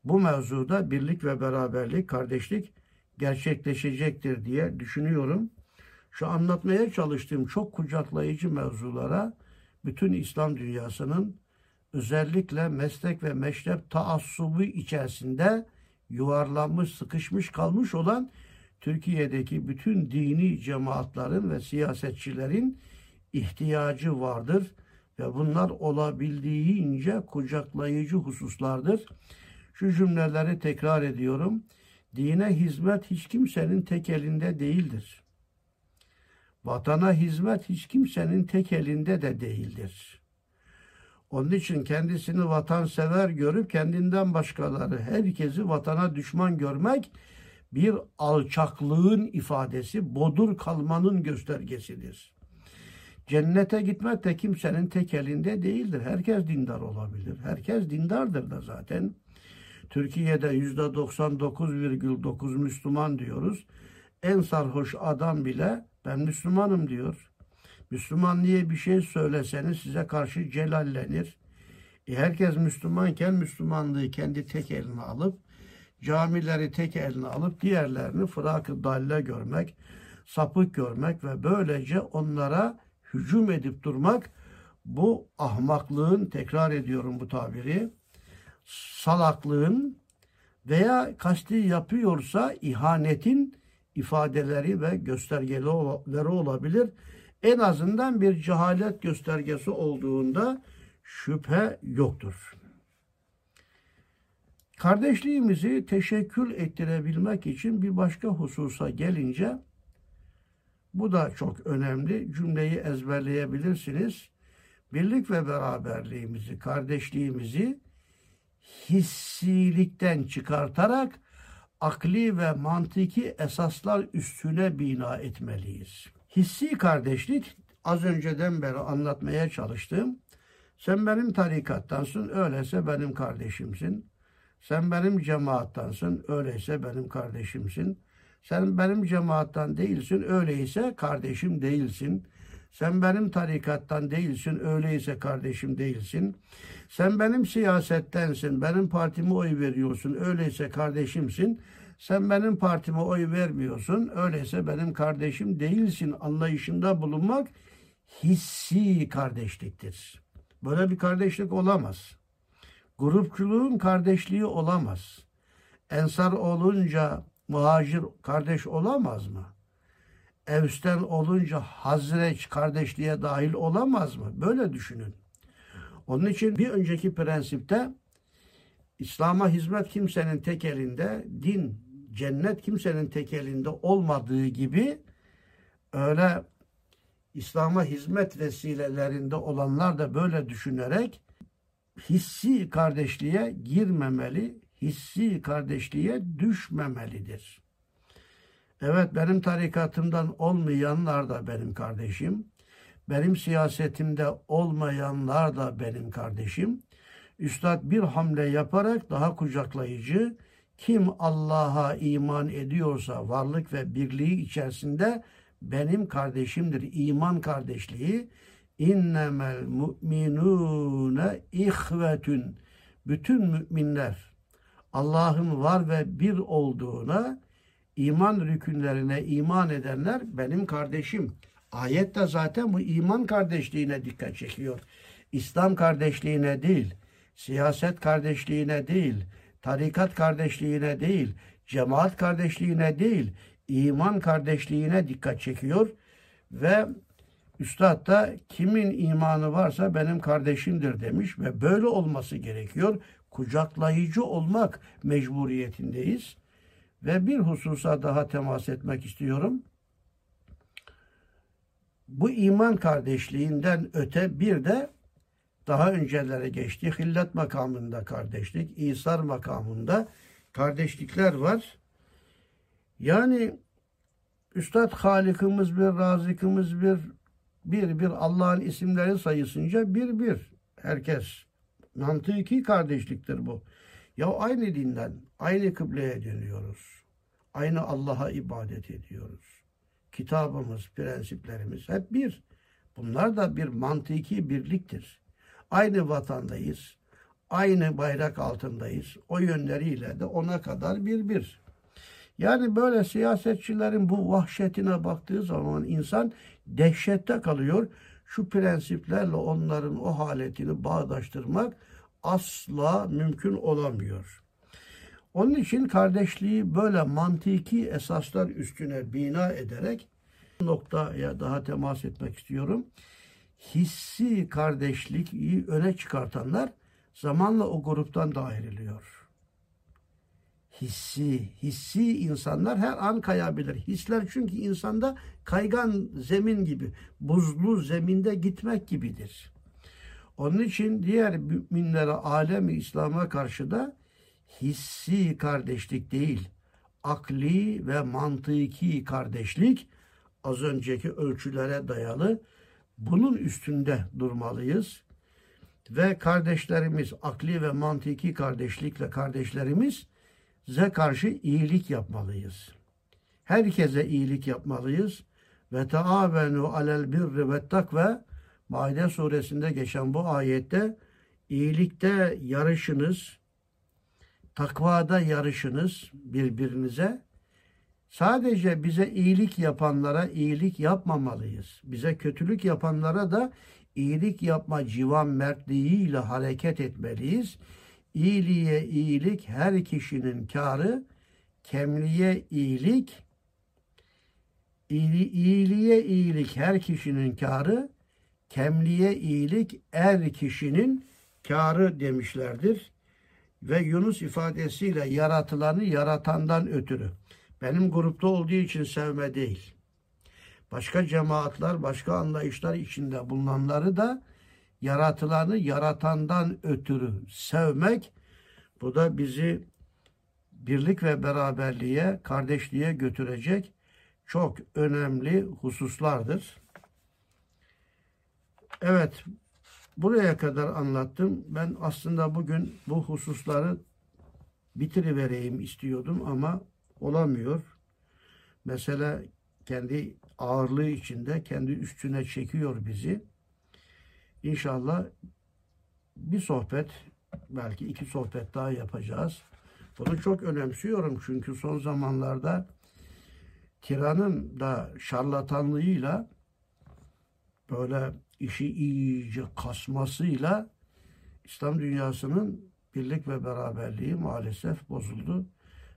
bu mevzuda birlik ve beraberlik, kardeşlik gerçekleşecektir diye düşünüyorum. Şu anlatmaya çalıştığım çok kucaklayıcı mevzulara bütün İslam dünyasının özellikle meslek ve meşrep taassubu içerisinde yuvarlanmış, sıkışmış kalmış olan Türkiye'deki bütün dini cemaatlerin ve siyasetçilerin ihtiyacı vardır ve bunlar olabildiğince kucaklayıcı hususlardır. Şu cümleleri tekrar ediyorum. Dine hizmet hiç kimsenin tek elinde değildir. Vatana hizmet hiç kimsenin tek elinde de değildir. Onun için kendisini vatansever görüp kendinden başkaları herkesi vatana düşman görmek bir alçaklığın ifadesi, bodur kalmanın göstergesidir. Cennete gitmek de kimsenin tek elinde değildir. Herkes dindar olabilir. Herkes dindardır da zaten. Türkiye'de yüzde 99,9 Müslüman diyoruz. En sarhoş adam bile ben Müslümanım diyor. Müslüman diye bir şey söyleseniz size karşı celallenir. E herkes Müslümanken Müslümanlığı kendi tek eline alıp camileri tek eline alıp diğerlerini fırak-ı dalle görmek, sapık görmek ve böylece onlara hücum edip durmak bu ahmaklığın tekrar ediyorum bu tabiri salaklığın veya kasti yapıyorsa ihanetin ifadeleri ve göstergeleri olabilir. En azından bir cehalet göstergesi olduğunda şüphe yoktur. Kardeşliğimizi teşekkül ettirebilmek için bir başka hususa gelince bu da çok önemli. Cümleyi ezberleyebilirsiniz. Birlik ve beraberliğimizi, kardeşliğimizi hissilikten çıkartarak akli ve mantiki esaslar üstüne bina etmeliyiz. Hissi kardeşlik az önceden beri anlatmaya çalıştığım sen benim tarikattansın, öyleyse benim kardeşimsin. Sen benim cemaattansın, öyleyse benim kardeşimsin. Sen benim cemaattan değilsin, öyleyse kardeşim değilsin. Sen benim tarikattan değilsin, öyleyse kardeşim değilsin. Sen benim siyasettensin, benim partime oy veriyorsun, öyleyse kardeşimsin. Sen benim partime oy vermiyorsun, öyleyse benim kardeşim değilsin anlayışında bulunmak hissi kardeşliktir. Böyle bir kardeşlik olamaz. Grupçuluğun kardeşliği olamaz. Ensar olunca muhacir kardeş olamaz mı? Evsten olunca Hazreç kardeşliğe dahil olamaz mı? Böyle düşünün. Onun için bir önceki prensipte İslam'a hizmet kimsenin tek elinde, din, cennet kimsenin tek elinde olmadığı gibi öyle İslam'a hizmet vesilelerinde olanlar da böyle düşünerek hissi kardeşliğe girmemeli, hissi kardeşliğe düşmemelidir. Evet benim tarikatımdan olmayanlar da benim kardeşim. Benim siyasetimde olmayanlar da benim kardeşim. Üstad bir hamle yaparak daha kucaklayıcı, kim Allah'a iman ediyorsa varlık ve birliği içerisinde benim kardeşimdir. İman kardeşliği. İnnemel mu'minune ihvetün. Bütün müminler Allah'ın var ve bir olduğuna iman rükünlerine iman edenler benim kardeşim. Ayet de zaten bu iman kardeşliğine dikkat çekiyor. İslam kardeşliğine değil, siyaset kardeşliğine değil, tarikat kardeşliğine değil, cemaat kardeşliğine değil, iman kardeşliğine dikkat çekiyor ve Üstad da kimin imanı varsa benim kardeşimdir demiş ve böyle olması gerekiyor. Kucaklayıcı olmak mecburiyetindeyiz. Ve bir hususa daha temas etmek istiyorum. Bu iman kardeşliğinden öte bir de daha öncelere geçti. Hillet makamında kardeşlik, İsar makamında kardeşlikler var. Yani Üstad Halikimiz bir, Razikimiz bir, bir bir Allah'ın isimleri sayısınca bir bir. Herkes. Mantıki kardeşliktir bu. Ya aynı dinden, aynı kıbleye dönüyoruz. Aynı Allah'a ibadet ediyoruz. Kitabımız, prensiplerimiz hep bir. Bunlar da bir mantıki birliktir. Aynı vatandayız. Aynı bayrak altındayız. O yönleriyle de ona kadar bir bir. Yani böyle siyasetçilerin bu vahşetine baktığı zaman insan dehşette kalıyor. Şu prensiplerle onların o haletini bağdaştırmak asla mümkün olamıyor. Onun için kardeşliği böyle mantiki esaslar üstüne bina ederek noktaya daha temas etmek istiyorum. Hissi kardeşliği öne çıkartanlar zamanla o gruptan da ayrılıyor hissi, hissi insanlar her an kayabilir. Hisler çünkü insanda kaygan zemin gibi, buzlu zeminde gitmek gibidir. Onun için diğer müminlere, alemi İslam'a karşı da hissi kardeşlik değil, akli ve mantıki kardeşlik az önceki ölçülere dayalı bunun üstünde durmalıyız. Ve kardeşlerimiz, akli ve mantıki kardeşlikle kardeşlerimiz ze karşı iyilik yapmalıyız. Herkese iyilik yapmalıyız. Ve taavenu alel birri ve takve Maide suresinde geçen bu ayette iyilikte yarışınız, takvada yarışınız birbirinize. Sadece bize iyilik yapanlara iyilik yapmamalıyız. Bize kötülük yapanlara da iyilik yapma civan mertliğiyle hareket etmeliyiz. İyiliğe iyilik her kişinin karı, kemliye iyilik, iyili, iyiliğe iyilik her kişinin karı, kemliye iyilik er kişinin karı demişlerdir. Ve Yunus ifadesiyle yaratılanı yaratandan ötürü. Benim grupta olduğu için sevme değil. Başka cemaatler, başka anlayışlar içinde bulunanları da yaratılanı yaratandan ötürü sevmek bu da bizi birlik ve beraberliğe, kardeşliğe götürecek çok önemli hususlardır. Evet, buraya kadar anlattım. Ben aslında bugün bu hususları bitirivereyim istiyordum ama olamıyor. mesele kendi ağırlığı içinde kendi üstüne çekiyor bizi. İnşallah bir sohbet belki iki sohbet daha yapacağız. Bunu çok önemsiyorum çünkü son zamanlarda tiranın da şarlatanlığıyla böyle işi iyice kasmasıyla İslam dünyasının birlik ve beraberliği maalesef bozuldu.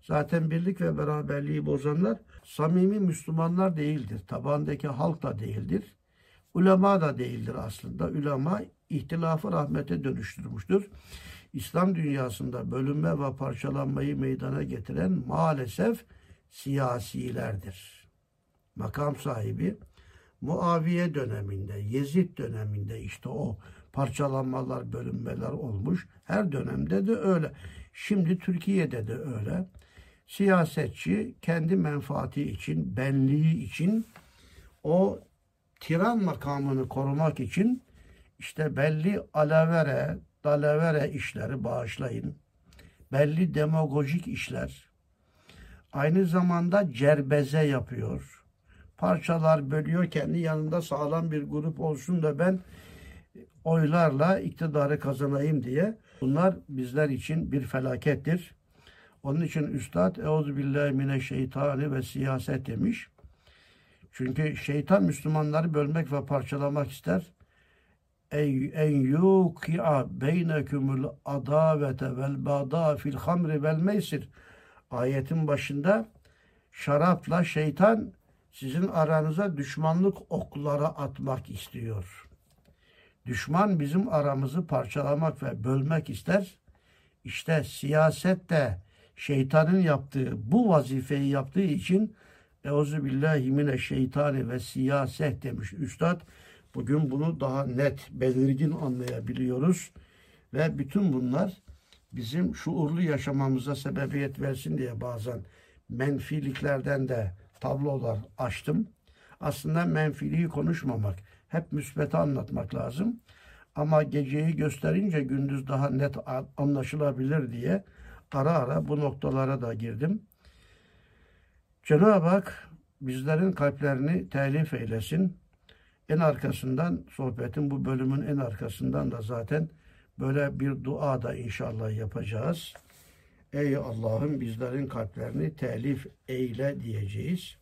Zaten birlik ve beraberliği bozanlar samimi Müslümanlar değildir. Tabandaki halk da değildir. Ulema da değildir aslında. Ulema ihtilafı rahmete dönüştürmüştür. İslam dünyasında bölünme ve parçalanmayı meydana getiren maalesef siyasilerdir. Makam sahibi Muaviye döneminde, Yezid döneminde işte o parçalanmalar, bölünmeler olmuş. Her dönemde de öyle. Şimdi Türkiye'de de öyle. Siyasetçi kendi menfaati için, benliği için o tiran makamını korumak için işte belli alavere, dalavere işleri bağışlayın. Belli demagojik işler. Aynı zamanda cerbeze yapıyor. Parçalar bölüyor. Kendi yanında sağlam bir grup olsun da ben oylarla iktidarı kazanayım diye. Bunlar bizler için bir felakettir. Onun için Üstad Euzubillahimineşşeytani ve siyaset demiş. Çünkü şeytan Müslümanları bölmek ve parçalamak ister. En yuki'a beynekumul adavete vel bada fil hamri vel meysir. Ayetin başında şarapla şeytan sizin aranıza düşmanlık okları atmak istiyor. Düşman bizim aramızı parçalamak ve bölmek ister. İşte siyasette şeytanın yaptığı bu vazifeyi yaptığı için Euzu billahi mine şeytani ve siyaset demiş üstad. Bugün bunu daha net, belirgin anlayabiliyoruz. Ve bütün bunlar bizim şuurlu yaşamamıza sebebiyet versin diye bazen menfiliklerden de tablolar açtım. Aslında menfiliği konuşmamak, hep müsbeti anlatmak lazım. Ama geceyi gösterince gündüz daha net anlaşılabilir diye ara ara bu noktalara da girdim. Cenab-ı Hak bizlerin kalplerini telif eylesin. En arkasından sohbetin bu bölümün en arkasından da zaten böyle bir dua da inşallah yapacağız. Ey Allah'ım bizlerin kalplerini telif eyle diyeceğiz.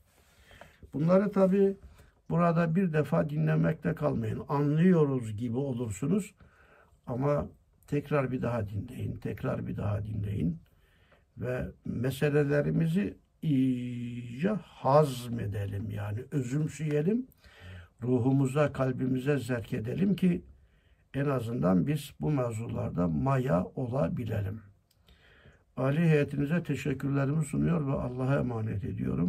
Bunları tabi burada bir defa dinlemekte kalmayın. Anlıyoruz gibi olursunuz. Ama tekrar bir daha dinleyin, tekrar bir daha dinleyin. Ve meselelerimizi iyice hazmedelim yani özümseyelim. Ruhumuza, kalbimize zerk edelim ki en azından biz bu mevzularda maya olabilelim. Ali heyetinize teşekkürlerimi sunuyor ve Allah'a emanet ediyorum.